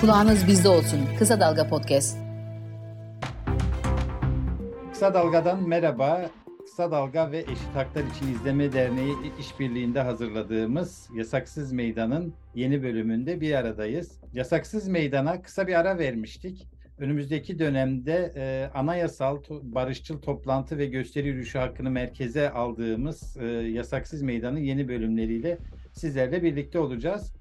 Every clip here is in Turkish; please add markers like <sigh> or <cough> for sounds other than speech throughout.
Kulağınız bizde olsun. Kısa Dalga Podcast. Kısa Dalga'dan merhaba. Kısa Dalga ve Eşit Haklar İçin İzleme Derneği işbirliğinde hazırladığımız Yasaksız Meydan'ın yeni bölümünde bir aradayız. Yasaksız Meydan'a kısa bir ara vermiştik. Önümüzdeki dönemde e, anayasal, barışçıl toplantı ve gösteri yürüyüşü hakkını merkeze aldığımız e, Yasaksız Meydan'ın yeni bölümleriyle sizlerle birlikte olacağız.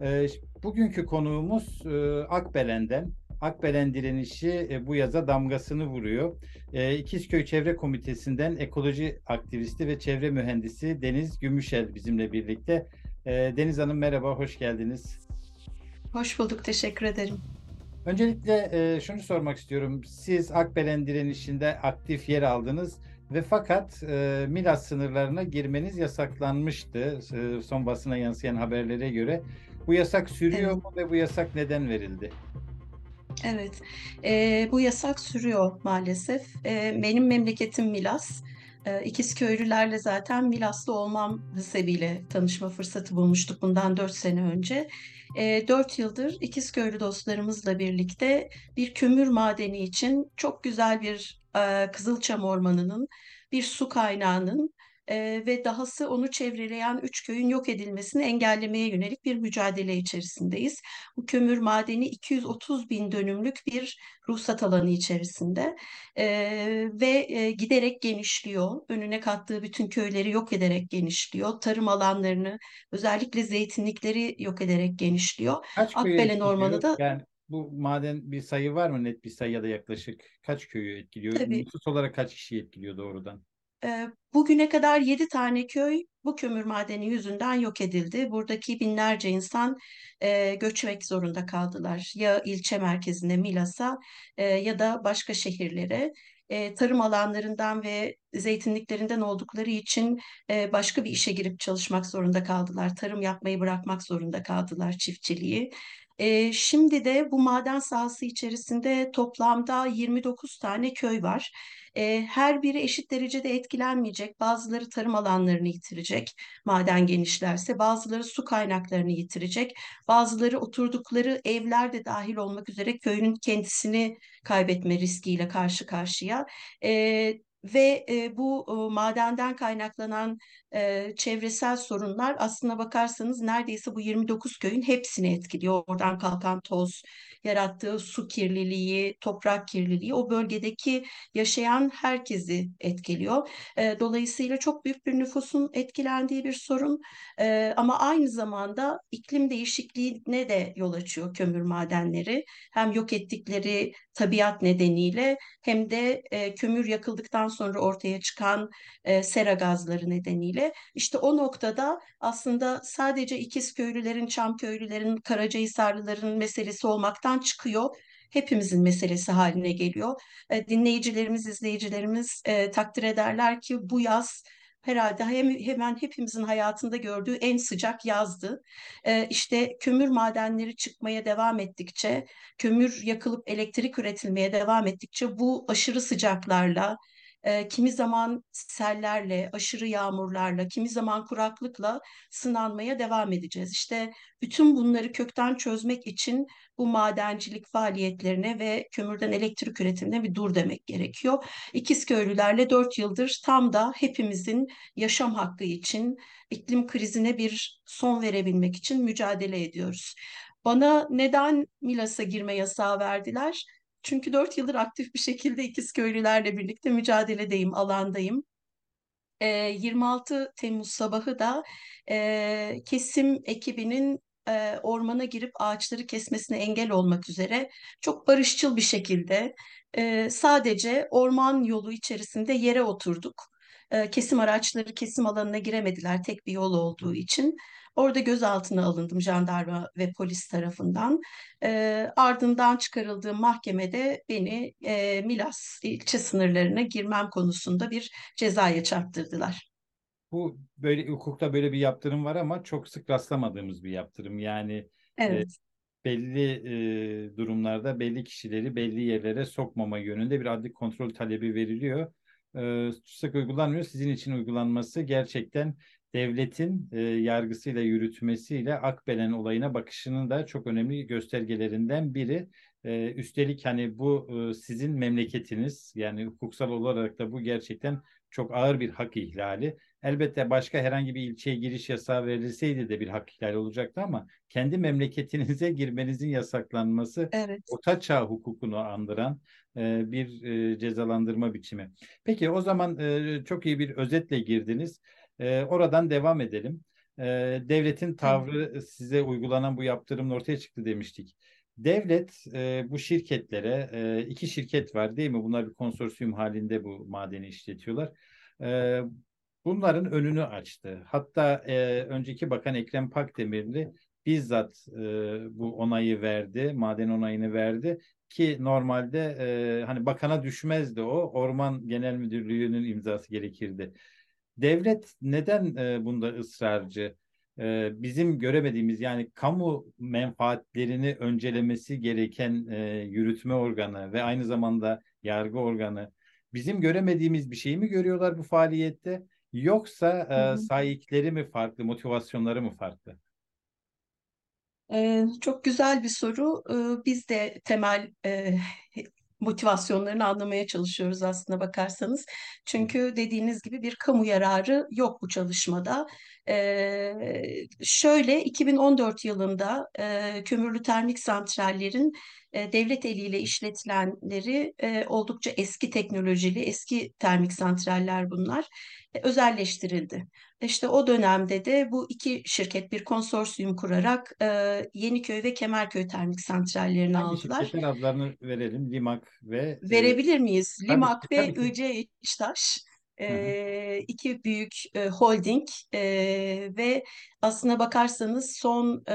E, bugünkü konuğumuz e, Akbelen'den. Akbelen direnişi e, bu yaza damgasını vuruyor. E, İkizköy Çevre Komitesi'nden ekoloji aktivisti ve çevre mühendisi Deniz Gümüşel bizimle birlikte. E, Deniz Hanım merhaba, hoş geldiniz. Hoş bulduk, teşekkür ederim. Öncelikle e, şunu sormak istiyorum. Siz Akbelen direnişinde aktif yer aldınız ve fakat e, Milas sınırlarına girmeniz yasaklanmıştı e, son basına yansıyan haberlere göre. Bu yasak sürüyor Evet. mu ve bu yasak neden verildi? Evet, eee, bu yasak sürüyor maalesef. Eee, benim memleketim Milas. Eee, İkizköylülerle zaten Milaslı olmam sebebiyle tanışma fırsatı bulmuştuk bundan 4 sene önce. Eee 4 yıldır İkizköylü dostlarımızla birlikte bir kömür madeni için çok güzel bir eee, Kızılçam Ormanı'nın, bir su kaynağının eee, ve dahası onu çevreleyen üç köyün yok edilmesini engellemeye yönelik bir mücadele içerisindeyiz. Bu kömür madeni 230 bin dönümlük bir ruhsat alanı içerisinde Eee, ve e, giderek genişliyor. Önüne kattığı bütün köyleri yok ederek genişliyor. Tarım alanlarını, özellikle zeytinlikleri yok ederek genişliyor. Kaç Akbelen? Ormanı da Yani bu maden bir sayı var mı net bir sayı ya da yaklaşık kaç köyü etkiliyor? tabii Nüfus olarak kaç kişi etkiliyor doğrudan? E, bugüne kadar 7 tane köy bu kömür madeni yüzünden yok edildi. Buradaki binlerce insan e, göçmek zorunda kaldılar. Ya ilçe merkezine Milas'a e, ya da başka şehirlere. E, tarım alanlarından ve zeytinliklerinden oldukları için e, başka bir işe girip çalışmak zorunda kaldılar. Tarım yapmayı bırakmak zorunda kaldılar, çiftçiliği. E, şimdi de bu maden sahası içerisinde toplamda 29 tane köy var. E, her biri eşit derecede etkilenmeyecek. Bazıları tarım alanlarını yitirecek maden genişlerse, bazıları su kaynaklarını yitirecek, bazıları oturdukları evler de dahil olmak üzere köyün kendisini kaybetme riskiyle karşı karşıya. E, ve e, bu e, madenden kaynaklanan e, çevresel sorunlar aslına bakarsanız neredeyse bu 29 köyün hepsini etkiliyor. Oradan kalkan toz, yarattığı su kirliliği, toprak kirliliği o bölgedeki yaşayan herkesi etkiliyor. Dolayısıyla çok büyük bir nüfusun etkilendiği bir sorun ama aynı zamanda iklim değişikliğine de yol açıyor kömür madenleri. Hem yok ettikleri tabiat nedeniyle hem de e, kömür yakıldıktan sonra ortaya çıkan e, sera gazları nedeniyle. İşte o noktada aslında sadece İkizköylülerin, Çamköylülerin, Karacahisarlıların meselesi olmaktan çıkıyor hepimizin meselesi haline geliyor. E, dinleyicilerimiz, izleyicilerimiz e, takdir ederler ki bu yaz herhalde hem, hemen hepimizin hayatında gördüğü en sıcak yazdı. E, işte kömür madenleri çıkmaya devam ettikçe, kömür yakılıp elektrik üretilmeye devam ettikçe bu aşırı sıcaklarla, e, kimi zaman sellerle, aşırı yağmurlarla, kimi zaman kuraklıkla sınanmaya devam edeceğiz. İşte bütün bunları kökten çözmek için bu madencilik faaliyetlerine ve kömürden elektrik üretimine bir dur demek gerekiyor. İkizköylülerle 4 yıldır tam da hepimizin yaşam hakkı için, iklim krizine bir son verebilmek için mücadele ediyoruz. Bana neden Milas'a girme yasağı verdiler? Çünkü 4 yıldır aktif bir şekilde İkizköylülerle birlikte mücadeledeyim, alandayım. E, 26 Temmuz sabahı da e, kesim ekibinin e, ormana girip ağaçları kesmesine engel olmak üzere çok barışçıl bir şekilde e, sadece orman yolu içerisinde yere oturduk. E, kesim araçları kesim alanına giremediler tek bir yol olduğu için. Orada gözaltına alındım jandarma ve polis tarafından. E, ardından çıkarıldığım mahkemede beni e, Milas ilçe sınırlarına girmem konusunda bir cezaya çarptırdılar. Bu böyle hukukta böyle bir yaptırım var ama çok sık rastlamadığımız bir yaptırım. Yani e, Evet. belli e, durumlarda belli kişileri belli yerlere sokmama yönünde bir adli kontrol talebi veriliyor. E, sık uygulanmıyor. Sizin için uygulanması gerçekten devletin e, yargısıyla yürütmesiyle Akbelen olayına bakışının da çok önemli göstergelerinden biri. E, üstelik hani bu e, sizin memleketiniz yani hukuksal olarak da bu gerçekten çok ağır bir hak ihlali. Elbette başka herhangi bir ilçeye giriş yasağı verilseydi de bir hak ihlali olacaktı ama kendi memleketinize girmenizin yasaklanması evet. Orta Çağ hukukunu andıran e, bir e, cezalandırma biçimi. Peki o zaman e, çok iyi bir özetle girdiniz. E, oradan devam edelim. E, devletin tavrı evet. size uygulanan bu yaptırımın ortaya çıktı demiştik. Devlet e, bu şirketlere e, iki şirket var değil mi? Bunlar bir konsorsiyum halinde bu madeni işletiyorlar. E, bunların önünü açtı. Hatta e, önceki bakan Ekrem Pakdemirli bizzat e, bu onayı verdi, maden onayını verdi ki normalde e, hani bakana düşmezdi o. Orman Genel Müdürlüğü'nün imzası gerekirdi. Devlet neden e, bunda ısrarcı? E, bizim göremediğimiz yani kamu menfaatlerini öncelemesi gereken e, yürütme organı ve aynı zamanda yargı organı bizim göremediğimiz bir şeyi mi görüyorlar bu faaliyette? Yoksa e, sahipleri mi farklı, motivasyonları mı farklı? Ee, çok güzel bir soru. Ee, biz de temel e, motivasyonlarını anlamaya çalışıyoruz aslında bakarsanız. Çünkü dediğiniz gibi bir kamu yararı yok bu çalışmada. Ee, şöyle 2014 yılında e, kömürlü termik santrallerin e, devlet eliyle işletilenleri e, oldukça eski teknolojili, eski termik santraller bunlar e, özelleştirildi. İşte o dönemde de bu iki şirket bir konsorsiyum kurarak e, Yeniköy ve Kemerköy termik santrallerini Hangi aldılar. şirketler adlarını verelim? Limak ve... Verebilir miyiz? Tabii Limak ve. IC İçtaş. E, iki büyük e, holding e, ve aslına bakarsanız son e,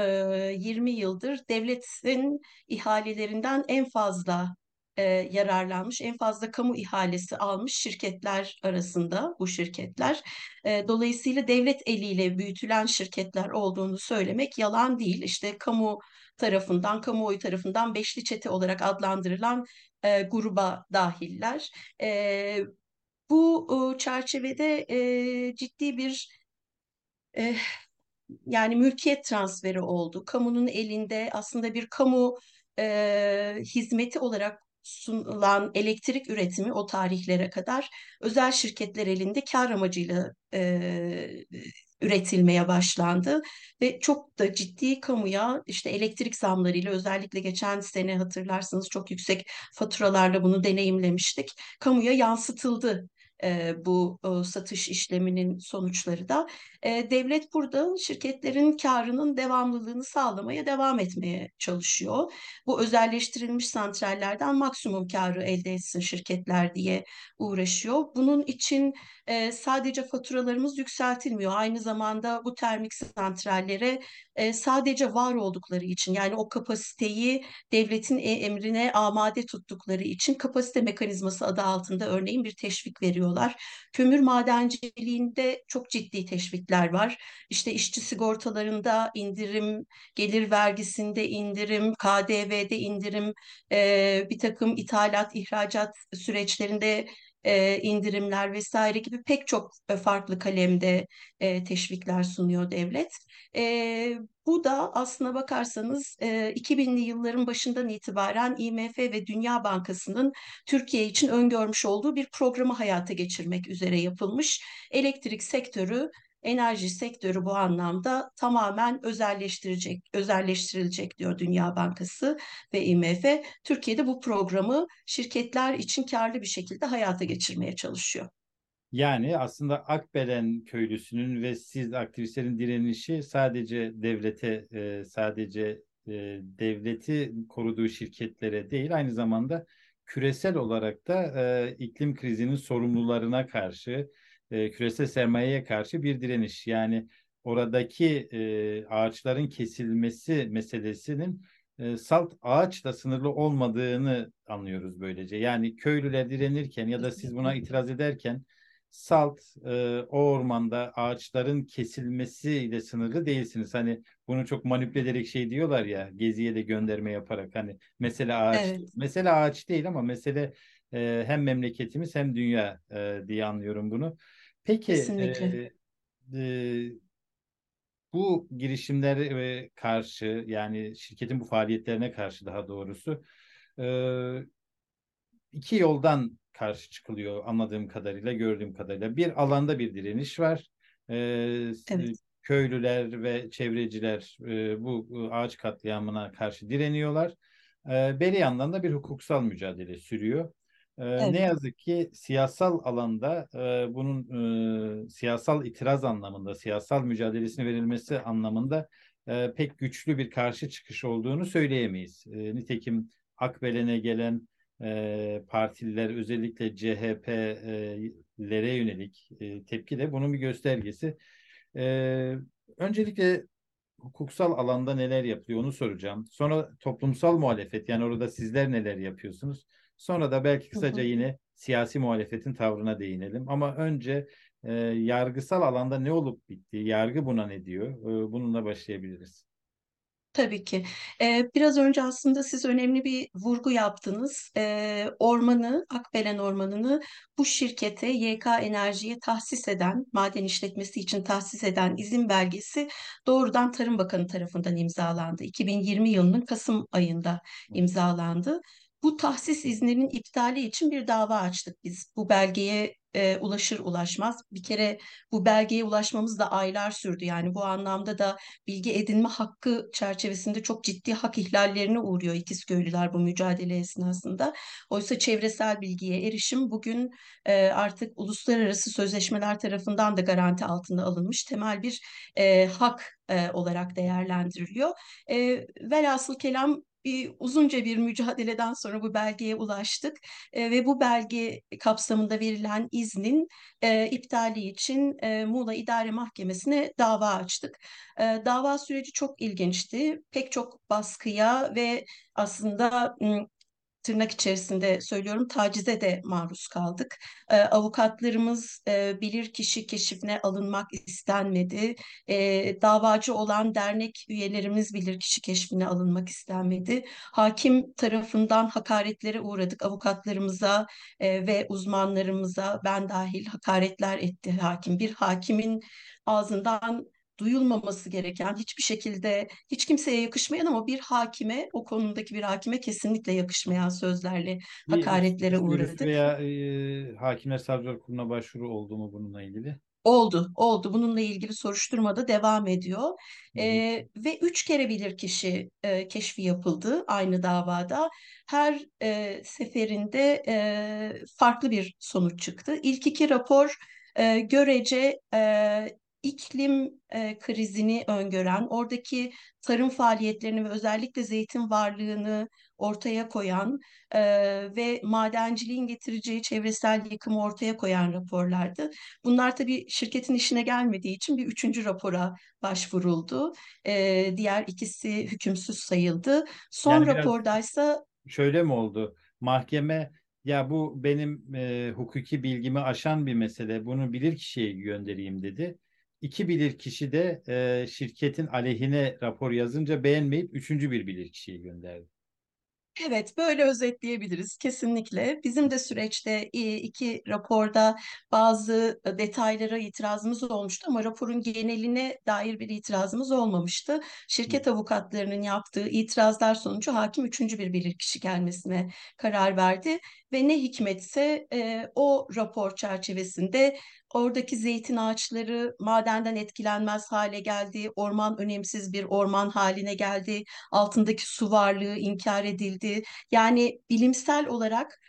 20 yıldır devletin ihalelerinden en fazla e, yararlanmış, en fazla kamu ihalesi almış şirketler arasında bu şirketler. E, dolayısıyla devlet eliyle büyütülen şirketler olduğunu söylemek yalan değil. İşte kamu tarafından, kamuoyu tarafından beşli çete olarak adlandırılan e, gruba dahiller. E, bu e, çerçevede e, ciddi bir e, yani mülkiyet transferi oldu. Kamunun elinde aslında bir kamu e, hizmeti olarak sunulan elektrik üretimi o tarihlere kadar özel şirketler elinde kar amacıyla e, üretilmeye başlandı ve çok da ciddi kamuya işte elektrik zamlarıyla özellikle geçen sene hatırlarsınız çok yüksek faturalarla bunu deneyimlemiştik. Kamuya yansıtıldı bu satış işleminin sonuçları da. Devlet burada şirketlerin karının devamlılığını sağlamaya devam etmeye çalışıyor. Bu özelleştirilmiş santrallerden maksimum karı elde etsin şirketler diye uğraşıyor. Bunun için sadece faturalarımız yükseltilmiyor. Aynı zamanda bu termik santrallere sadece var oldukları için yani o kapasiteyi devletin emrine amade tuttukları için kapasite mekanizması adı altında örneğin bir teşvik veriyorlar. Kömür madenciliğinde çok ciddi teşvikler var. İşte işçi sigortalarında indirim, gelir vergisinde indirim, KDV'de indirim, e, bir takım ithalat, ihracat süreçlerinde e, indirimler vesaire gibi pek çok e, farklı kalemde e, teşvikler sunuyor devlet. E, bu da aslına bakarsanız e, 2000'li yılların başından itibaren IMF ve Dünya Bankası'nın Türkiye için öngörmüş olduğu bir programı hayata geçirmek üzere yapılmış. Elektrik sektörü enerji sektörü bu anlamda tamamen özelleştirecek, özelleştirilecek diyor Dünya Bankası ve IMF. Türkiye'de bu programı şirketler için karlı bir şekilde hayata geçirmeye çalışıyor. Yani aslında Akbelen köylüsünün ve siz aktivistlerin direnişi sadece devlete, e, sadece e, devleti koruduğu şirketlere değil, aynı zamanda küresel olarak da e, iklim krizinin sorumlularına karşı, e, küresel sermayeye karşı bir direniş. Yani oradaki e, ağaçların kesilmesi meselesinin e, salt ağaçla sınırlı olmadığını anlıyoruz böylece. Yani köylüler direnirken ya da siz buna itiraz ederken salt e, o ormanda ağaçların kesilmesiyle sınırlı değilsiniz. Hani bunu çok manipüle ederek şey diyorlar ya geziye de gönderme yaparak hani mesele ağaç. Evet. Mesele ağaç değil ama mesele e, hem memleketimiz hem dünya e, diye anlıyorum bunu. Peki Kesinlikle. e, bu girişimlere karşı yani şirketin bu faaliyetlerine karşı daha doğrusu iki yoldan karşı çıkılıyor anladığım kadarıyla, gördüğüm kadarıyla. Bir alanda bir direniş var. Evet. Köylüler ve çevreciler bu ağaç katliamına karşı direniyorlar. Beri yandan da bir hukuksal mücadele sürüyor. Evet. Ne yazık ki siyasal alanda e, bunun e, siyasal itiraz anlamında, siyasal mücadelesine verilmesi anlamında e, pek güçlü bir karşı çıkış olduğunu söyleyemeyiz. E, nitekim Akbelen'e gelen e, partililer özellikle CHP'lere yönelik e, tepki de bunun bir göstergesi. E, öncelikle hukuksal alanda neler yapılıyor onu soracağım. Sonra toplumsal muhalefet yani orada sizler neler yapıyorsunuz? Sonra da belki kısaca yine siyasi muhalefetin tavrına değinelim. Ama önce e, yargısal alanda ne olup bitti? Yargı buna ne diyor? E, bununla başlayabiliriz. Tabii ki. Ee, biraz önce aslında siz önemli bir vurgu yaptınız. Ee, ormanı, Akbelen Ormanı'nı bu şirkete YK Enerji'ye tahsis eden, maden işletmesi için tahsis eden izin belgesi doğrudan Tarım Bakanı tarafından imzalandı. 2020 yılının Kasım ayında imzalandı. Bu tahsis izninin iptali için bir dava açtık biz. Bu belgeye e, ulaşır ulaşmaz. Bir kere bu belgeye ulaşmamız da aylar sürdü. Yani bu anlamda da bilgi edinme hakkı çerçevesinde çok ciddi hak ihlallerine uğruyor İkizköylüler bu mücadele esnasında. Oysa çevresel bilgiye erişim bugün e, artık uluslararası sözleşmeler tarafından da garanti altında alınmış temel bir e, hak e, olarak değerlendiriliyor. E, velhasıl kelam bir uzunca bir mücadeleden sonra bu belgeye ulaştık e, ve bu belge kapsamında verilen iznin e, iptali için e, Muğla İdare Mahkemesi'ne dava açtık. E, dava süreci çok ilginçti. Pek çok baskıya ve aslında tırnak içerisinde söylüyorum tacize de maruz kaldık. E, avukatlarımız e, bilirkişi keşifine alınmak istenmedi. E, davacı olan dernek üyelerimiz bilirkişi keşfine alınmak istenmedi. Hakim tarafından hakaretlere uğradık. Avukatlarımıza e, ve uzmanlarımıza ben dahil hakaretler etti hakim. Bir hakimin ağzından duyulmaması gereken, hiçbir şekilde hiç kimseye yakışmayan ama bir hakime, o konumdaki bir hakime kesinlikle yakışmayan sözlerle hakaretlere uğradık. Veya e, Hakimler Savcılar Kurulu'na başvuru oldu mu bununla ilgili? Oldu, oldu. Bununla ilgili soruşturma da devam ediyor. E, ve üç kere bilirkişi e, keşfi yapıldı aynı davada. Her e, seferinde e, farklı bir sonuç çıktı. İlk iki rapor e, görece e, iklim e, krizini öngören, oradaki tarım faaliyetlerini ve özellikle zeytin varlığını ortaya koyan e, ve madenciliğin getireceği çevresel yıkımı ortaya koyan raporlardı. Bunlar tabii şirketin işine gelmediği için bir üçüncü rapora başvuruldu. E, diğer ikisi hükümsüz sayıldı. Son yani rapordaysa... Şöyle mi oldu? Mahkeme ya bu benim e, hukuki bilgimi aşan bir mesele bunu bilir kişiye göndereyim dedi iki bilirkişi de e, şirketin aleyhine rapor yazınca beğenmeyip üçüncü bir bilirkişiyi gönderdi. Evet, böyle özetleyebiliriz kesinlikle. Bizim de süreçte iki raporda bazı detaylara itirazımız olmuştu ama raporun geneline dair bir itirazımız olmamıştı. Şirket avukatlarının yaptığı itirazlar sonucu hakim üçüncü bir bilirkişi gelmesine karar verdi ve ne hikmetse e, o rapor çerçevesinde Oradaki zeytin ağaçları madenden etkilenmez hale geldi. Orman önemsiz bir orman haline geldi. Altındaki su varlığı inkar edildi. Yani bilimsel olarak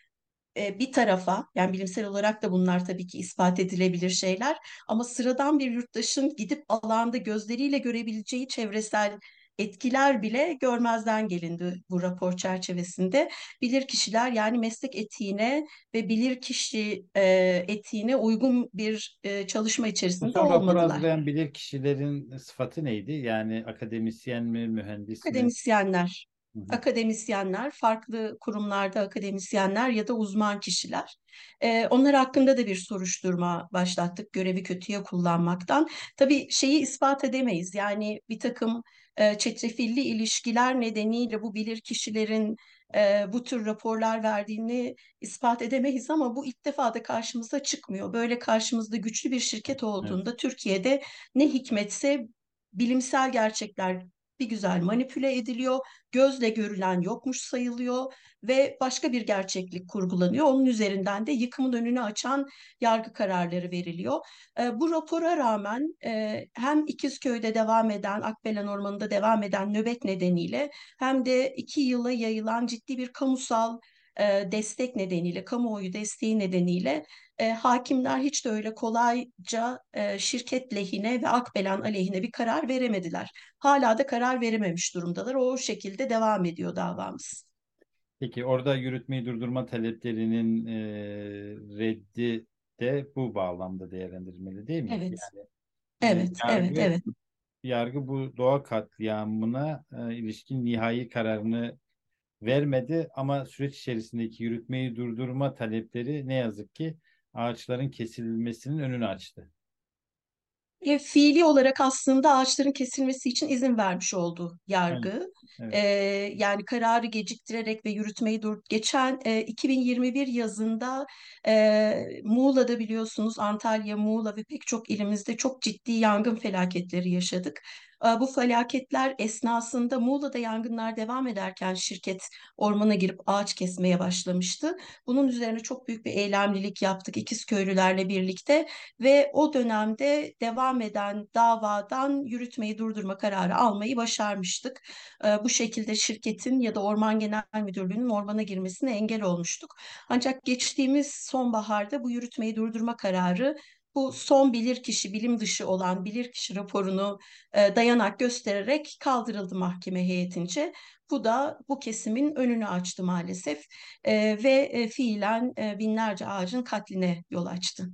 bir tarafa yani bilimsel olarak da bunlar tabii ki ispat edilebilir şeyler ama sıradan bir yurttaşın gidip alanda gözleriyle görebileceği çevresel etkiler bile görmezden gelindi bu rapor çerçevesinde. Bilir kişiler yani meslek etiğine ve bilir kişi e, etiğine uygun bir e, çalışma içerisinde Son olmadılar. Rapor hazırlayan bilir kişilerin sıfatı neydi? Yani akademisyen mi, mühendis mi? Akademisyenler. Hı hı. Akademisyenler, farklı kurumlarda akademisyenler ya da uzman kişiler. Ee, onlar hakkında da bir soruşturma başlattık görevi kötüye kullanmaktan. Tabii şeyi ispat edemeyiz. Yani bir takım e, çetrefilli ilişkiler nedeniyle bu bilir kişilerin e, bu tür raporlar verdiğini ispat edemeyiz ama bu ilk defa da karşımıza çıkmıyor. Böyle karşımızda güçlü bir şirket olduğunda evet. Türkiye'de ne hikmetse bilimsel gerçekler bir güzel manipüle ediliyor, gözle görülen yokmuş sayılıyor ve başka bir gerçeklik kurgulanıyor. Onun üzerinden de yıkımın önünü açan yargı kararları veriliyor. E, bu rapora rağmen e, hem İkizköy'de devam eden, Akbelen Ormanı'nda devam eden nöbet nedeniyle hem de iki yıla yayılan ciddi bir kamusal e, destek nedeniyle, kamuoyu desteği nedeniyle e, hakimler hiç de öyle kolayca e, şirket lehine ve Akbelen aleyhine bir karar veremediler. Hala da karar verememiş durumdalar. O şekilde devam ediyor davamız. Peki orada yürütmeyi durdurma taleplerinin e, reddi de bu bağlamda değerlendirilmeli değil mi? Evet. Yani, evet, yargı, evet, evet. Yargı bu doğa katliamına e, ilişkin nihai kararını vermedi ama süreç içerisindeki yürütmeyi durdurma talepleri ne yazık ki ağaçların kesilmesinin önünü açtı. E, fiili olarak aslında ağaçların kesilmesi için izin vermiş oldu yargı. Evet, evet. E, yani kararı geciktirerek ve yürütmeyi dur. Geçen e, 2021 yazında e, Muğla'da biliyorsunuz Antalya, Muğla ve pek çok ilimizde çok ciddi yangın felaketleri yaşadık. Ee, bu felaketler esnasında Muğla'da yangınlar devam ederken şirket ormana girip ağaç kesmeye başlamıştı. Bunun üzerine çok büyük bir eylemlilik yaptık İkizköylülerle birlikte ve o dönemde devam eden davadan yürütmeyi durdurma kararı almayı başarmıştık. Ee, bu şekilde şirketin ya da Orman Genel Müdürlüğü'nün ormana girmesine engel olmuştuk. Ancak geçtiğimiz sonbaharda bu yürütmeyi durdurma kararı bu son bilirkişi bilim dışı olan bilirkişi raporunu e, dayanak göstererek kaldırıldı mahkeme heyetince. Bu da bu kesimin önünü açtı maalesef e, ve e, fiilen e, binlerce ağacın katline yol açtı.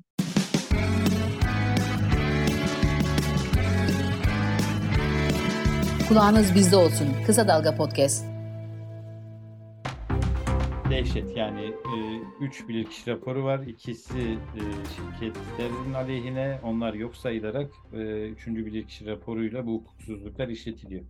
Kulağınız bizde olsun. Kısa Dalga Podcast dehşet yani 3 e, bilirkişi raporu var. İkisi e, şirketlerin aleyhine onlar yok sayılarak 3. E, bilirkişi raporuyla bu hukuksuzluklar işletiliyor.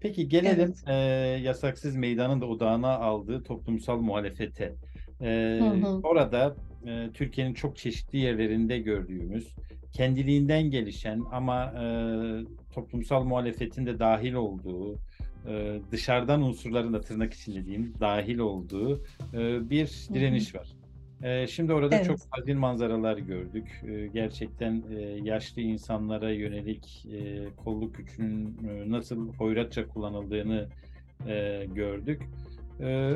Peki gelelim evet. e, yasaksız meydanın da odağına aldığı toplumsal muhalefete. E, hı hı. Orada e, Türkiye'nin çok çeşitli yerlerinde gördüğümüz kendiliğinden gelişen ama e, toplumsal muhalefetin de dahil olduğu e, dışarıdan unsurların da tırnak içinde diyeyim dahil olduğu e, bir direniş var. E, şimdi orada evet. çok hazin manzaralar gördük. Gerçekten yaşlı insanlara yönelik kolluk gücünün nasıl hoyratça kullanıldığını gördük.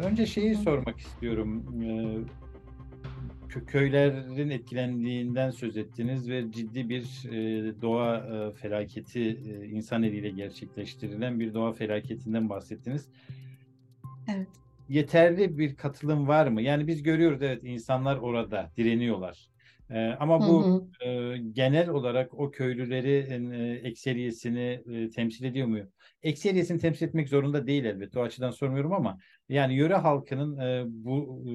Önce şeyi sormak istiyorum köylerin etkilendiğinden söz ettiniz ve ciddi bir e, doğa e, felaketi e, insan eliyle gerçekleştirilen bir doğa felaketinden bahsettiniz. Evet. Yeterli bir katılım var mı? Yani biz görüyoruz evet insanlar orada direniyorlar. E, ama bu hı hı. E, genel olarak o köylüleri e, ekseriyesini e, temsil ediyor mu? Ekseriyesini temsil etmek zorunda değil elbette. O açıdan sormuyorum ama yani yöre halkının e, bu e,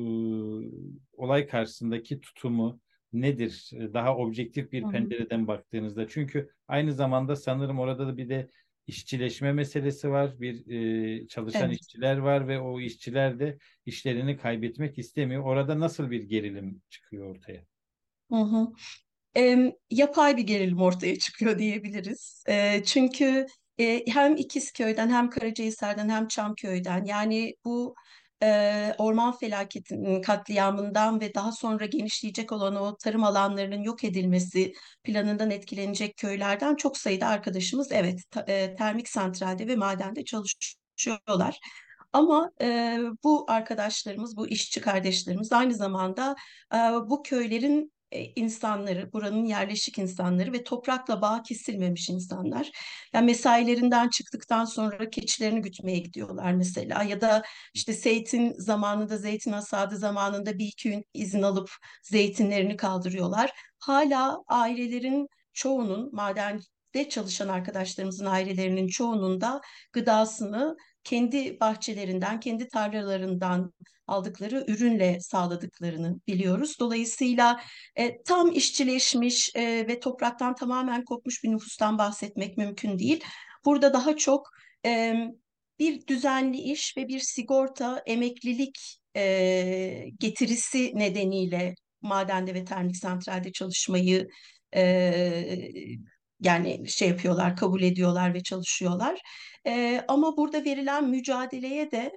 olay karşısındaki tutumu nedir? Daha objektif bir Hı-hı. pencereden baktığınızda. Çünkü aynı zamanda sanırım orada da bir de işçileşme meselesi var. Bir e, çalışan evet. işçiler var ve o işçiler de işlerini kaybetmek istemiyor. Orada nasıl bir gerilim çıkıyor ortaya? Hı hı. E, yapay bir gerilim ortaya çıkıyor diyebiliriz. E, çünkü e, hem İkizköy'den hem Karacahisar'dan hem Çamköy'den yani bu e, orman felaketinin katliamından ve daha sonra genişleyecek olan o tarım alanlarının yok edilmesi planından etkilenecek köylerden çok sayıda arkadaşımız evet e, termik santralde ve madende çalışıyorlar. Ama e, bu arkadaşlarımız, bu işçi kardeşlerimiz aynı zamanda e, bu köylerin insanları, buranın yerleşik insanları ve toprakla bağ kesilmemiş insanlar. Yani mesailerinden çıktıktan sonra keçilerini gütmeye gidiyorlar mesela ya da işte zeytin zamanında, zeytin hasadı zamanında bir iki gün izin alıp zeytinlerini kaldırıyorlar. Hala ailelerin çoğunun madende çalışan arkadaşlarımızın ailelerinin çoğunun da gıdasını kendi bahçelerinden, kendi tarlalarından aldıkları ürünle sağladıklarını biliyoruz. Dolayısıyla e, tam işçileşmiş e, ve topraktan tamamen kopmuş bir nüfustan bahsetmek mümkün değil. Burada daha çok e, bir düzenli iş ve bir sigorta emeklilik e, getirisi nedeniyle madende ve termik santralde çalışmayı e, yani şey yapıyorlar, kabul ediyorlar ve çalışıyorlar. E, ama burada verilen mücadeleye de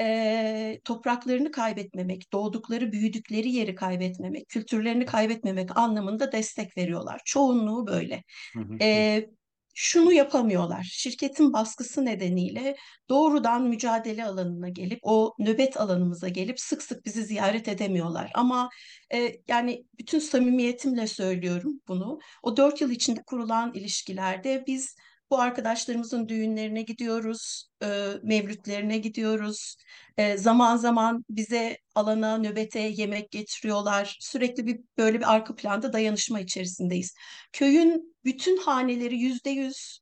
e, topraklarını kaybetmemek, doğdukları, büyüdükleri yeri kaybetmemek, kültürlerini kaybetmemek anlamında destek veriyorlar. Çoğunluğu böyle. Hı hı. E, şunu yapamıyorlar. Şirketin baskısı nedeniyle doğrudan mücadele alanına gelip o nöbet alanımıza gelip sık sık bizi ziyaret edemiyorlar. Ama e, yani bütün samimiyetimle söylüyorum bunu. O dört yıl içinde kurulan ilişkilerde biz bu arkadaşlarımızın düğünlerine gidiyoruz, e, mevlütlerine gidiyoruz. E, zaman zaman bize alana, nöbete yemek getiriyorlar. Sürekli bir böyle bir arka planda dayanışma içerisindeyiz. Köyün bütün haneleri yüzde yüz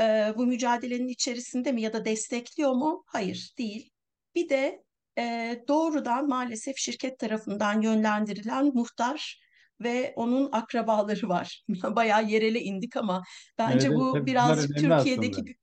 e, bu mücadelenin içerisinde mi ya da destekliyor mu? Hayır, değil. Bir de e, doğrudan maalesef şirket tarafından yönlendirilen muhtar ve onun akrabaları var. <laughs> Bayağı yerele indik ama bence Evet, bu birazcık aslında. Türkiye'deki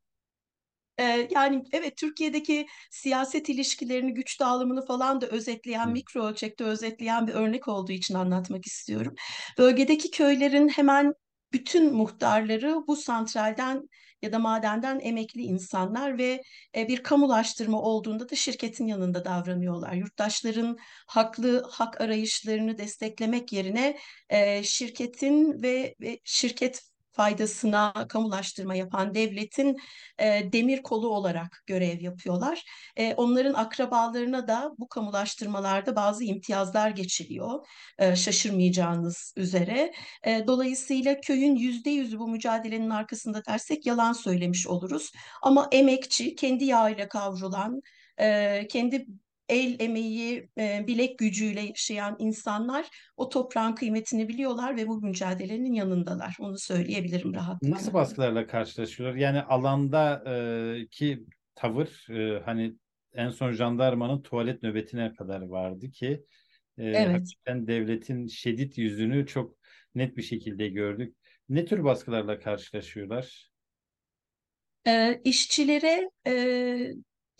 ee, yani evet Türkiye'deki siyaset ilişkilerini, güç dağılımını falan da özetleyen, Hı. mikro ölçekte özetleyen bir örnek olduğu için anlatmak istiyorum. Bölgedeki köylerin hemen bütün muhtarları bu santralden ya da madenden emekli insanlar ve e, bir kamulaştırma olduğunda da şirketin yanında davranıyorlar. Yurttaşların haklı hak arayışlarını desteklemek yerine e, şirketin ve, ve şirket faydasına kamulaştırma yapan devletin e, demir kolu olarak görev yapıyorlar. E, onların akrabalarına da bu kamulaştırmalarda bazı imtiyazlar geçiliyor. E, şaşırmayacağınız üzere. E, dolayısıyla köyün yüzde yüzü bu mücadelenin arkasında dersek yalan söylemiş oluruz. Ama emekçi, kendi yağıyla kavrulan, e, kendi el emeği, e, bilek gücüyle yaşayan insanlar o toprağın kıymetini biliyorlar ve bu mücadelenin yanındalar. Onu söyleyebilirim rahatlıkla. Nasıl baskılarla karşılaşıyorlar? Yani alanda e, ki tavır e, hani en son jandarmanın tuvalet nöbetine kadar vardı ki e, Evet. hakikaten devletin şiddet yüzünü çok net bir şekilde gördük. Ne tür baskılarla karşılaşıyorlar? E, işçilere e,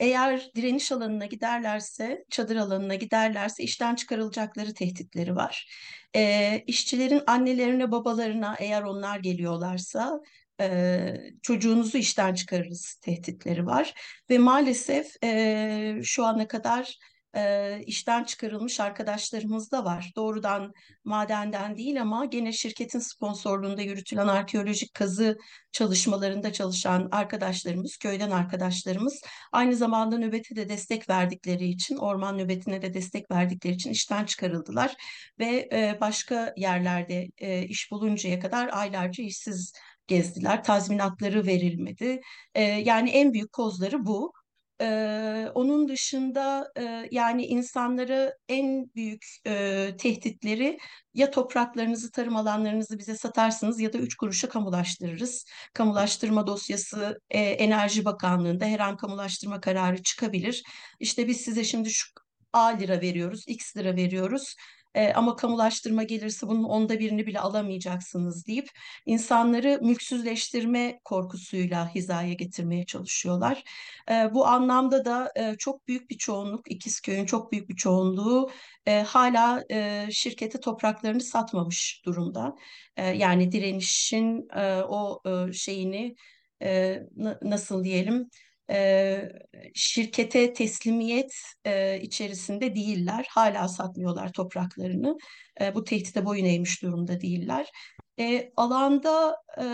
eğer direniş alanına giderlerse, çadır alanına giderlerse işten çıkarılacakları tehditleri var. E, işçilerin annelerine, babalarına eğer onlar geliyorlarsa e, çocuğunuzu işten çıkarırız tehditleri var. Ve maalesef e, şu ana kadar e, işten çıkarılmış arkadaşlarımız da var. Doğrudan madenden değil ama gene şirketin sponsorluğunda yürütülen arkeolojik kazı çalışmalarında çalışan arkadaşlarımız, köyden arkadaşlarımız aynı zamanda nöbete de destek verdikleri için, orman nöbetine de destek verdikleri için işten çıkarıldılar ve e, başka yerlerde e, iş buluncaya kadar aylarca işsiz gezdiler. Tazminatları verilmedi. E, yani en büyük kozları bu. Ee, onun dışında e, yani insanları en büyük e, tehditleri ya topraklarınızı, tarım alanlarınızı bize satarsınız ya da üç kuruşa kamulaştırırız. Kamulaştırma dosyası e, Enerji Bakanlığı'nda her an kamulaştırma kararı çıkabilir. İşte biz size şimdi şu A lira veriyoruz, X lira veriyoruz. E, ama kamulaştırma gelirse bunun onda birini bile alamayacaksınız deyip insanları mülksüzleştirme korkusuyla hizaya getirmeye çalışıyorlar. E, bu anlamda da e, çok büyük bir çoğunluk, İkizköy'ün çok büyük bir çoğunluğu e, hala e, şirkete topraklarını satmamış durumda. E, yani direnişin e, o e, şeyini e, nasıl diyelim e, şirkete teslimiyet e, içerisinde değiller. Hala satmıyorlar topraklarını. E, bu tehdide boyun eğmiş durumda değiller. E, alanda e,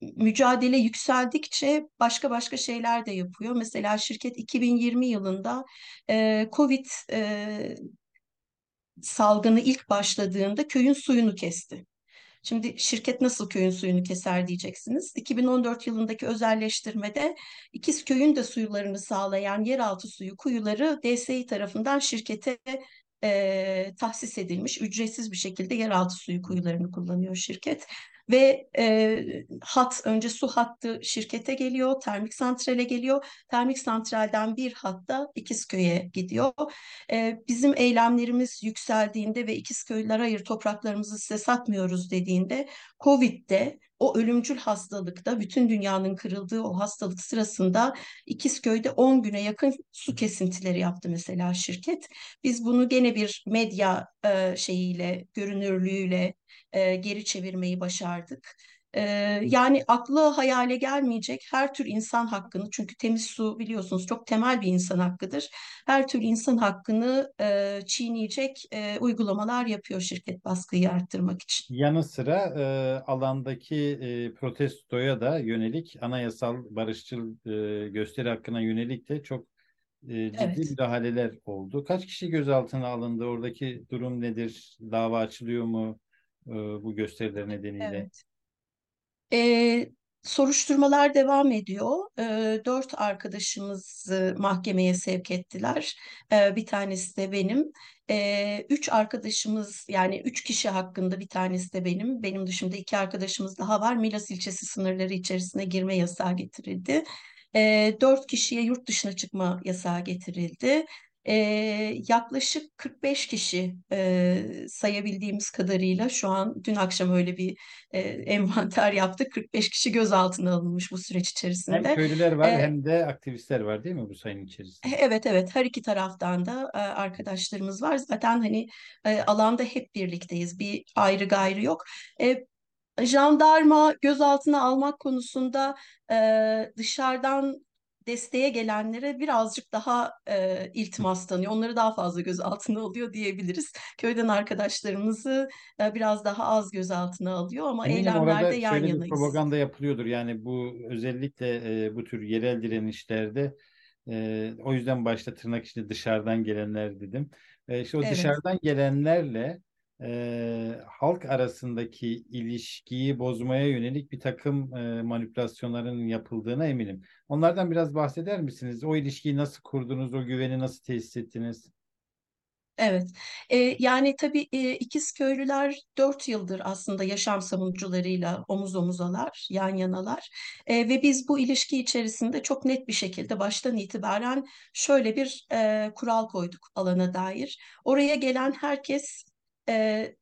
mücadele yükseldikçe başka başka şeyler de yapıyor. Mesela şirket 2020 yılında e, Covid e, salgını ilk başladığında köyün suyunu kesti. Şimdi şirket nasıl köyün suyunu keser diyeceksiniz. 2014 yılındaki özelleştirmede İkizköy'ün de suyularını sağlayan yeraltı suyu kuyuları DSİ tarafından şirkete e, tahsis edilmiş. Ücretsiz bir şekilde yeraltı suyu kuyularını kullanıyor şirket. Ve e, hat önce su hattı şirkete geliyor, termik santrale geliyor. Termik santralden bir hatta İkizköy'e gidiyor. E, bizim eylemlerimiz yükseldiğinde ve İkizköylüler hayır topraklarımızı size satmıyoruz dediğinde Covid'de o ölümcül hastalıkta bütün dünyanın kırıldığı o hastalık sırasında İkizköy'de 10 güne yakın su kesintileri yaptı mesela şirket. Biz bunu gene bir medya e, şeyiyle, görünürlüğüyle e, geri çevirmeyi başardık. Ee, yani aklı hayale gelmeyecek her tür insan hakkını çünkü temiz su biliyorsunuz çok temel bir insan hakkıdır. Her tür insan hakkını e, çiğneyecek e, uygulamalar yapıyor şirket baskıyı arttırmak için. Yanı sıra e, alandaki e, protestoya da yönelik anayasal barışçıl e, gösteri hakkına yönelik de çok e, ciddi Evet. müdahaleler oldu. Kaç kişi gözaltına alındı? Oradaki durum nedir? Dava açılıyor mu e, bu gösteriler nedeniyle? Evet. Ee, soruşturmalar devam ediyor. Ee, dört arkadaşımızı mahkemeye sevk ettiler. Ee, bir tanesi de benim. Ee, üç arkadaşımız yani üç kişi hakkında bir tanesi de benim. Benim dışımda iki arkadaşımız daha var. Milas ilçesi sınırları içerisine girme yasağı getirildi. Ee, dört kişiye yurt dışına çıkma yasağı getirildi. Ee, yaklaşık 45 kişi e, sayabildiğimiz kadarıyla şu an dün akşam öyle bir e, <laughs> envanter yaptık. 45 kişi gözaltına alınmış bu süreç Hem içerisinde. köylüler var E, hem de aktivistler var değil mi bu sayının içerisinde? Evet evet her iki taraftan da e, arkadaşlarımız var. Zaten hani e, alanda hep birlikteyiz. Bir ayrı gayrı yok. E, jandarma gözaltına almak konusunda e, dışarıdan desteğe gelenlere birazcık daha e, iltimas tanıyor. Onları daha fazla gözaltına alıyor diyebiliriz. Köyden arkadaşlarımızı e, biraz daha az gözaltına alıyor ama Eminim eylemlerde yan şöyle bir yanayız. propaganda yapılıyordur. Yani bu özellikle e, bu tür yerel direnişlerde e, o yüzden başta tırnak içinde dışarıdan gelenler dedim. E, işte o Evet. dışarıdan gelenlerle e, halk arasındaki ilişkiyi bozmaya yönelik bir takım e, manipülasyonların yapıldığına eminim. Onlardan biraz bahseder misiniz? O ilişkiyi nasıl kurdunuz? O güveni nasıl tesis ettiniz? Evet, Ee, yani tabii e, İkizköylüler dört yıldır aslında yaşam savunucularıyla omuz omuzalar, yan yanalar Ee, ve biz bu ilişki içerisinde çok net bir şekilde baştan itibaren şöyle bir e, kural koyduk alana dair. Oraya gelen herkes e,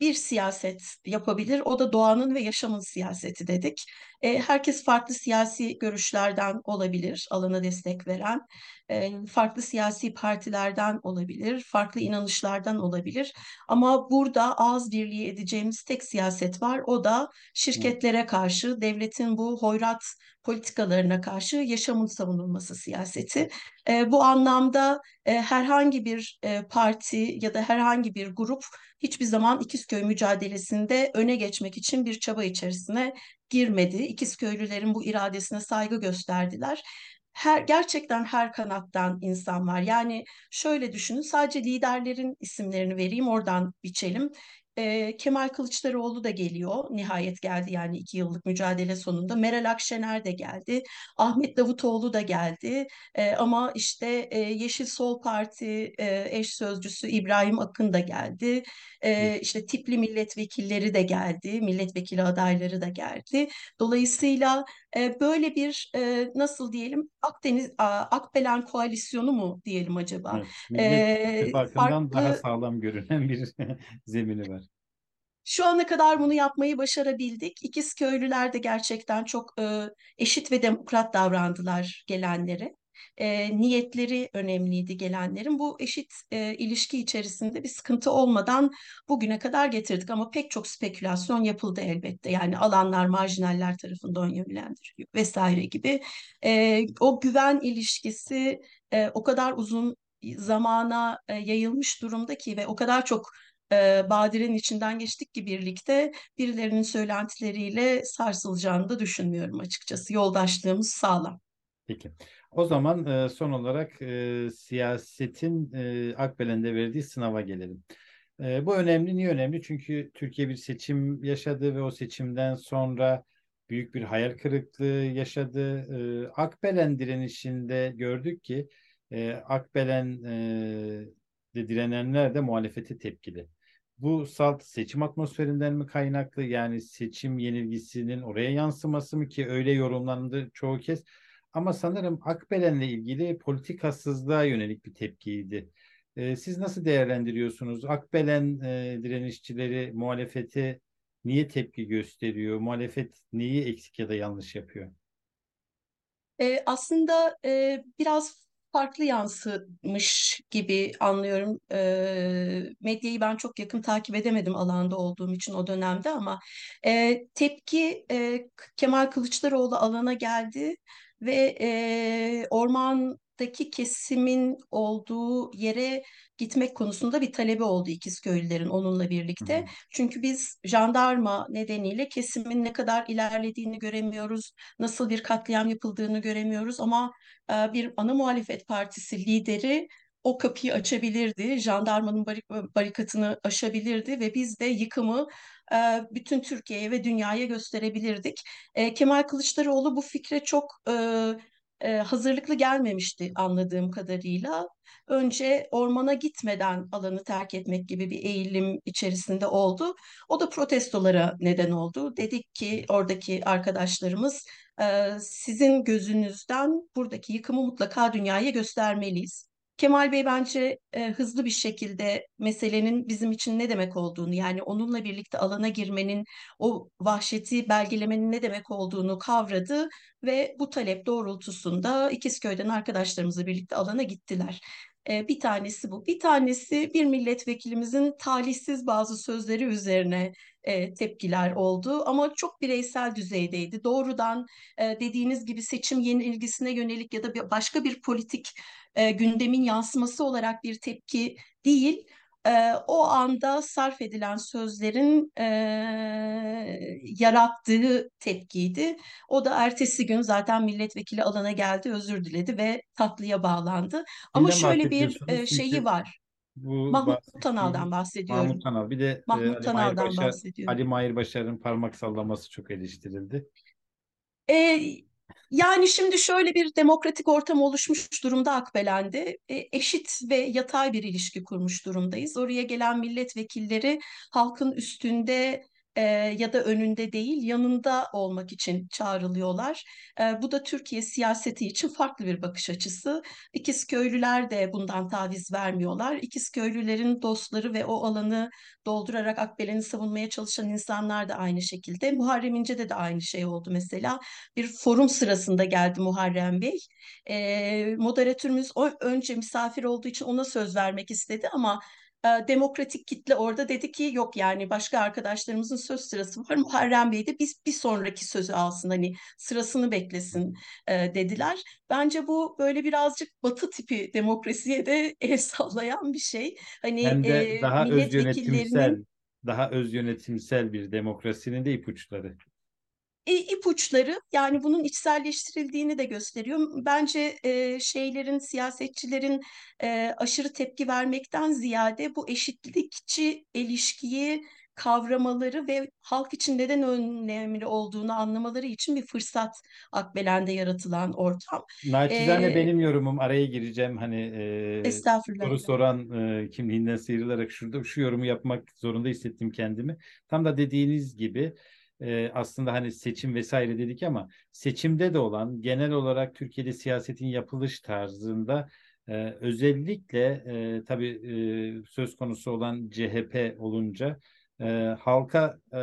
bir siyaset yapabilir. O da doğanın ve yaşamın siyaseti dedik. E, herkes farklı siyasi görüşlerden olabilir, alana destek veren. E, farklı siyasi partilerden olabilir, farklı inanışlardan olabilir. Ama burada ağız birliği edeceğimiz tek siyaset var. O da şirketlere karşı, devletin bu hoyrat politikalarına karşı yaşamın savunulması siyaseti. E, bu anlamda e, herhangi bir e, parti ya da herhangi bir grup hiçbir zaman İkizköy mücadelesinde öne geçmek için bir çaba içerisine girmedi. İkizköylülerin bu iradesine saygı gösterdiler. Her, gerçekten her kanattan insan var. Yani şöyle düşünün sadece liderlerin isimlerini vereyim oradan biçelim. E, Kemal Kılıçdaroğlu da geliyor. Nihayet geldi yani iki yıllık mücadele sonunda. Meral Akşener de geldi. Ahmet Davutoğlu da geldi. E, ama işte e, Yeşil Sol Parti e, eş sözcüsü İbrahim Akın da geldi. E, işte tipli milletvekilleri de geldi. Milletvekili adayları da geldi. Dolayısıyla e, böyle bir e, nasıl diyelim Akdeniz a, Akbelen koalisyonu mu diyelim acaba? Evet, E, İttifakı'ndan daha farklı sağlam görünen bir <laughs> zemini var. Şu ana kadar bunu yapmayı başarabildik. İkizköylüler de gerçekten çok e, eşit ve demokrat davrandılar gelenlere. E, niyetleri önemliydi gelenlerin. Bu eşit e, ilişki içerisinde bir sıkıntı olmadan bugüne kadar getirdik. Ama pek çok spekülasyon yapıldı elbette. Yani alanlar marjinaller tarafından yönlendiriliyor vesaire gibi. E, o güven ilişkisi e, o kadar uzun zamana e, yayılmış durumda ki ve o kadar çok e, badirenin içinden geçtik ki birlikte birilerinin söylentileriyle sarsılacağını da düşünmüyorum açıkçası. Yoldaşlığımız sağlam. Peki. O zaman e, son olarak e, siyasetin e, Akbelen'de verdiği sınava gelelim. E, bu önemli. Niye önemli? Çünkü Türkiye bir seçim yaşadı ve o seçimden sonra büyük bir hayal kırıklığı yaşadı. E, Akbelen direnişinde gördük ki e, Akbelen e, de direnenler de muhalefete tepkili. Bu salt seçim atmosferinden mi kaynaklı? Yani seçim yenilgisinin oraya yansıması mı ki öyle yorumlandı çoğu kez. Ama sanırım Akbelen'le ilgili politikasızlığa yönelik bir tepkiydi. Ee, siz nasıl değerlendiriyorsunuz? Akbelen e, direnişçileri muhalefeti niye tepki gösteriyor? Muhalefet neyi eksik ya da yanlış yapıyor? E, aslında e, biraz farklı yansımış gibi anlıyorum. E, medyayı ben çok yakın takip edemedim alanda olduğum için o dönemde ama e, tepki e, Kemal Kılıçdaroğlu alana geldi ve e, ormandaki kesimin olduğu yere gitmek konusunda bir talebi oldu İkizköylülerin onunla birlikte. Hı. Çünkü biz jandarma nedeniyle kesimin ne kadar ilerlediğini göremiyoruz, nasıl bir katliam yapıldığını göremiyoruz ama e, bir ana muhalefet partisi lideri o kapıyı açabilirdi, jandarmanın barik- barikatını aşabilirdi ve biz de yıkımı bütün Türkiye'ye ve dünyaya gösterebilirdik. E, Kemal Kılıçdaroğlu bu fikre çok e, e, hazırlıklı gelmemişti anladığım kadarıyla. Önce ormana gitmeden alanı terk etmek gibi bir eğilim içerisinde oldu. O da protestolara neden oldu. Dedik ki oradaki arkadaşlarımız e, sizin gözünüzden buradaki yıkımı mutlaka dünyaya göstermeliyiz. Kemal Bey bence e, hızlı bir şekilde meselenin bizim için ne demek olduğunu yani onunla birlikte alana girmenin o vahşeti belgelemenin ne demek olduğunu kavradı ve bu talep doğrultusunda İkizköy'den arkadaşlarımızla birlikte alana gittiler. E, bir tanesi bu. Bir tanesi bir milletvekilimizin talihsiz bazı sözleri üzerine e, tepkiler oldu ama çok bireysel düzeydeydi. Doğrudan e, dediğiniz gibi seçim yenilgisine yönelik ya da bir, başka bir politik e, gündemin yansıması olarak bir tepki değil. E, o anda sarf edilen sözlerin e, yarattığı tepkiydi. O da ertesi gün zaten milletvekili alana geldi, özür diledi ve tatlıya bağlandı. Ama Kimden şöyle bir e, şeyi var. bu Mahmut Tanal'dan bahsediyorum. Mahmut Tanal. Bir de e, Mahmut Mahir Tanal'dan bahsediyorum. Ali Mahir Başar'ın parmak sallaması çok eleştirildi. E, yani şimdi şöyle bir demokratik ortam oluşmuş durumda Akbelen'de. E, eşit ve yatay bir ilişki kurmuş durumdayız. Oraya gelen milletvekilleri halkın üstünde e, ya da önünde değil yanında olmak için çağrılıyorlar. E, bu da Türkiye siyaseti için farklı bir bakış açısı. İkizköylüler de bundan taviz vermiyorlar. İkizköylülerin dostları ve o alanı doldurarak Akbelen'i savunmaya çalışan insanlar da aynı şekilde. Muharrem İnce'de de aynı şey oldu mesela. Bir forum sırasında geldi Muharrem Bey. E, moderatörümüz o önce misafir olduğu için ona söz vermek istedi ama demokratik kitle orada dedi ki yok yani başka arkadaşlarımızın söz sırası var. Muharrem Bey de biz bir sonraki sözü alsın hani sırasını beklesin e, dediler. Bence bu böyle birazcık batı tipi demokrasiye de <laughs> el sallayan bir şey. Hani Hem de e, daha öz yönetimsel, daha öz yönetimsel bir demokrasinin de ipuçları. E, ipuçları yani bunun içselleştirildiğini de gösteriyor. Bence e, şeylerin, siyasetçilerin e, aşırı tepki vermekten ziyade bu eşitlikçi ilişkiyi kavramaları ve halk için neden önemli olduğunu anlamaları için bir fırsat Akbelen'de yaratılan ortam. Naçizane E, benim yorumum araya gireceğim hani e, soru soran e, kimliğinden sıyrılarak şurada şu yorumu yapmak zorunda hissettim kendimi. Tam da dediğiniz gibi e, aslında hani seçim vesaire dedik ama seçimde de olan genel olarak Türkiye'de siyasetin yapılış tarzında e, özellikle e, tabii e, söz konusu olan CHP olunca e, halka e,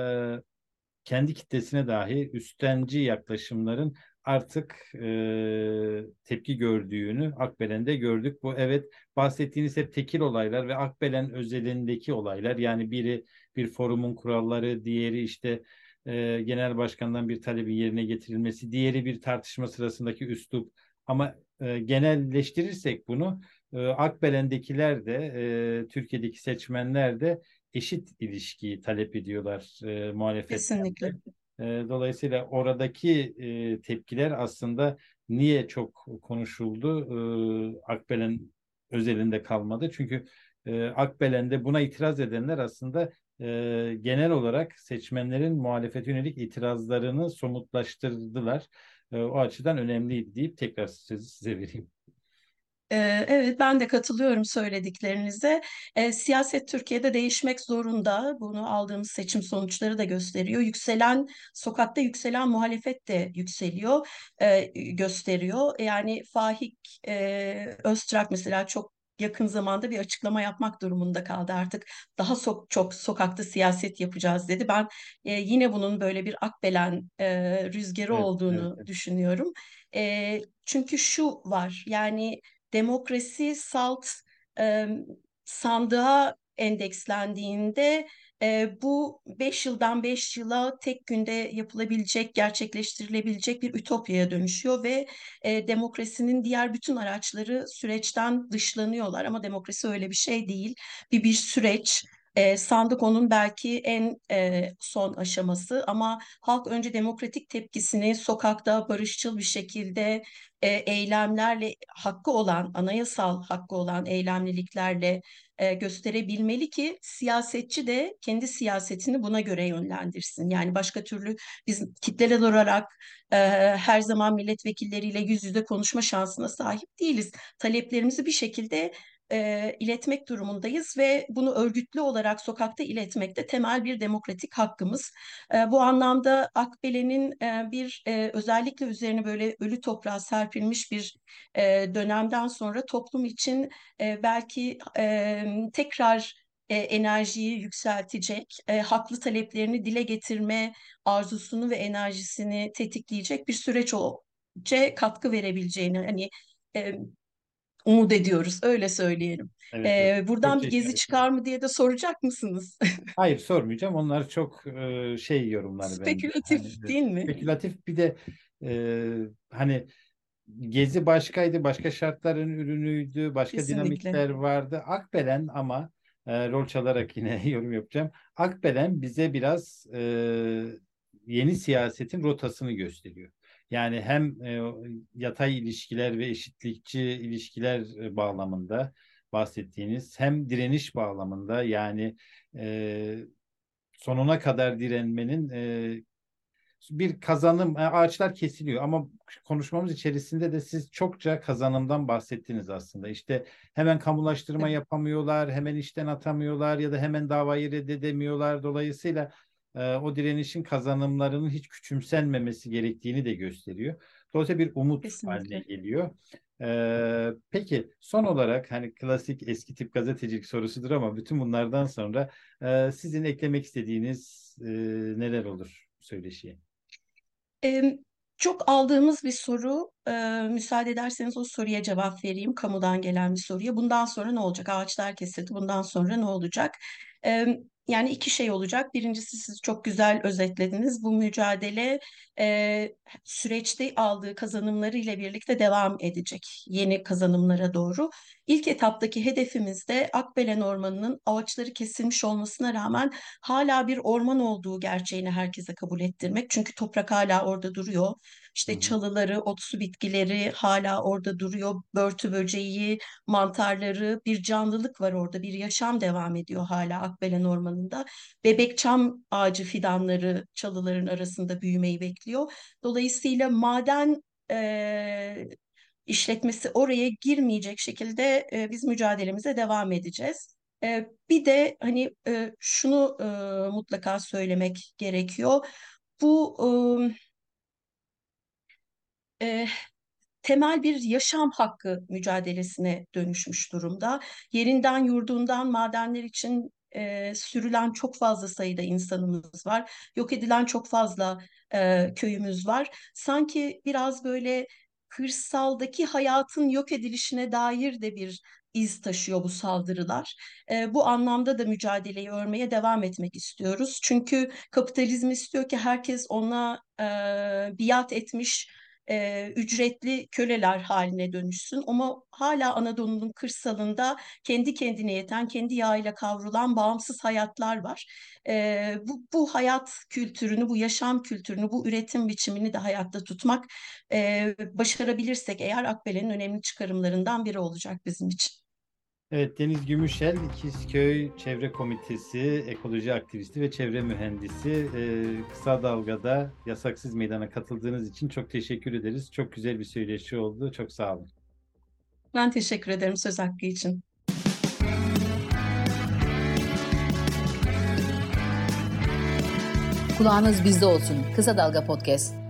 kendi kitlesine dahi üstenci yaklaşımların artık e, tepki gördüğünü Akbelen'de gördük. Bu evet bahsettiğiniz hep tekil olaylar ve Akbelen özelindeki olaylar. Yani biri bir forumun kuralları, diğeri işte e, genel başkandan bir talebin yerine getirilmesi, diğeri bir tartışma sırasındaki üslup. Ama e, genelleştirirsek bunu e, Akbelen'dekiler de e, Türkiye'deki seçmenler de eşit ilişkiyi talep ediyorlar e, muhalefetten Kesinlikle. E, dolayısıyla oradaki e, tepkiler aslında niye çok konuşuldu? E, Akbelen özelinde kalmadı. Çünkü e, Akbelen'de buna itiraz edenler aslında e, genel olarak seçmenlerin muhalefete yönelik itirazlarını somutlaştırdılar. E, o açıdan önemliydi deyip tekrar sözü size vereyim. Evet, ben de katılıyorum söylediklerinize. Ee, siyaset Türkiye'de değişmek zorunda. Bunu aldığımız seçim sonuçları da gösteriyor. Yükselen, sokakta yükselen muhalefet de yükseliyor, e, gösteriyor. Yani Faik e, Öztrak mesela çok yakın zamanda bir açıklama yapmak durumunda kaldı. Artık daha sok çok sokakta siyaset yapacağız dedi. Ben e, yine bunun böyle bir akbelen e, rüzgarı Evet, olduğunu evet, evet. düşünüyorum. E, çünkü şu var yani demokrasi salt e, sandığa endekslendiğinde e, bu 5 yıldan 5 yıla tek günde yapılabilecek, gerçekleştirilebilecek bir ütopyaya dönüşüyor ve e, demokrasinin diğer bütün araçları süreçten dışlanıyorlar. Ama demokrasi öyle bir şey değil. Bir bir süreç. E, sandık onun belki en e, son aşaması ama halk önce demokratik tepkisini sokakta barışçıl bir şekilde e, eylemlerle hakkı olan, anayasal hakkı olan eylemliliklerle e, gösterebilmeli ki siyasetçi de kendi siyasetini buna göre yönlendirsin. Yani başka türlü biz kitlesel olarak e, her zaman milletvekilleriyle yüz yüze konuşma şansına sahip değiliz. Taleplerimizi bir şekilde e, iletmek durumundayız ve bunu örgütlü olarak sokakta iletmek de temel bir demokratik hakkımız. E, bu anlamda Akbelen'in e, bir e, özellikle üzerine böyle ölü toprağa serpilmiş bir e, dönemden sonra toplum için e, belki e, tekrar e, enerjiyi yükseltecek, e, haklı taleplerini dile getirme arzusunu ve enerjisini tetikleyecek bir süreç olce katkı verebileceğini hani e, umut ediyoruz öyle söyleyelim. Evet, evet. E, Çok buradan bir gezi çıkar mı diye de soracak mısınız? <laughs> Hayır sormayacağım. Onlar çok e, şey yorumlar bence. Spekülatif Hani, değil mi? spekülatif bir de e, hani Gezi başkaydı, başka şartların ürünüydü, başka Kesinlikle. dinamikler vardı. Akbelen ama e, rol çalarak <laughs> yine yorum yapacağım. Akbelen bize biraz e, yeni siyasetin rotasını gösteriyor. Yani hem e, yatay ilişkiler ve eşitlikçi ilişkiler e, bağlamında bahsettiğiniz hem direniş bağlamında yani e, sonuna kadar direnmenin e, bir kazanım e, ağaçlar kesiliyor ama konuşmamız içerisinde de siz çokça kazanımdan bahsettiniz aslında. İşte hemen kamulaştırma yapamıyorlar, hemen işten atamıyorlar ya da hemen davayı reddedemiyorlar. Dolayısıyla e, o direnişin kazanımlarının hiç küçümsenmemesi gerektiğini de gösteriyor. Dolayısıyla bir umut Kesinlikle. haline geliyor. Ee, peki son olarak hani klasik eski tip gazetecilik sorusudur ama bütün bunlardan sonra e, sizin eklemek istediğiniz e, neler olur söyleşiye? Ee, çok aldığımız bir soru. Ee, müsaade ederseniz o soruya cevap vereyim. Kamudan gelen bir soruya. Bundan sonra ne olacak? Ağaçlar kesildi. Bundan sonra ne olacak? Ee, yani iki şey olacak. Birincisi siz çok güzel özetlediniz. Bu mücadele e, süreçte aldığı kazanımlarıyla birlikte devam edecek. Yeni kazanımlara doğru. İlk etaptaki hedefimiz de Akbelen Ormanı'nın ağaçları kesilmiş olmasına rağmen hala bir orman olduğu gerçeğini herkese kabul ettirmek. Çünkü toprak hala orada duruyor. İşte çalıları, otsu bitkileri hala orada duruyor. Börtü böceği, mantarları, bir canlılık var orada. Bir yaşam devam ediyor hala Akbelen Ormanı'nda. Bebek çam ağacı fidanları çalıların arasında büyümeyi bekliyor. Dolayısıyla maden e, işletmesi oraya girmeyecek şekilde e, biz mücadelemize devam edeceğiz. E, bir de hani e, şunu e, mutlaka söylemek gerekiyor. Bu e, e, temel bir yaşam hakkı mücadelesine dönüşmüş durumda. Yerinden yurdundan madenler için e, sürülen çok fazla sayıda insanımız var. Yok edilen çok fazla e, köyümüz var. Sanki biraz böyle kırsaldaki hayatın yok edilişine dair de bir iz taşıyor bu saldırılar. E, bu anlamda da mücadeleyi örmeye devam etmek istiyoruz. Çünkü kapitalizm istiyor ki herkes ona e, biat etmiş e, ücretli köleler haline dönüşsün. Ama hala Anadolu'nun kırsalında kendi kendine yeten, kendi yağıyla kavrulan bağımsız hayatlar var. E, bu, bu hayat kültürünü, bu yaşam kültürünü, bu üretim biçimini de hayatta tutmak e, başarabilirsek eğer Akbelen'in önemli çıkarımlarından biri olacak bizim için. Evet Deniz Gümüşel İkizköy Çevre Komitesi ekoloji aktivisti ve çevre mühendisi Ee, kısa dalgada yasaksız meydana katıldığınız için çok teşekkür ederiz. Çok güzel bir söyleşi oldu. Çok sağ olun. Ben teşekkür ederim söz hakkı için. Kulağınız bizde olsun. Kısa Dalga Podcast.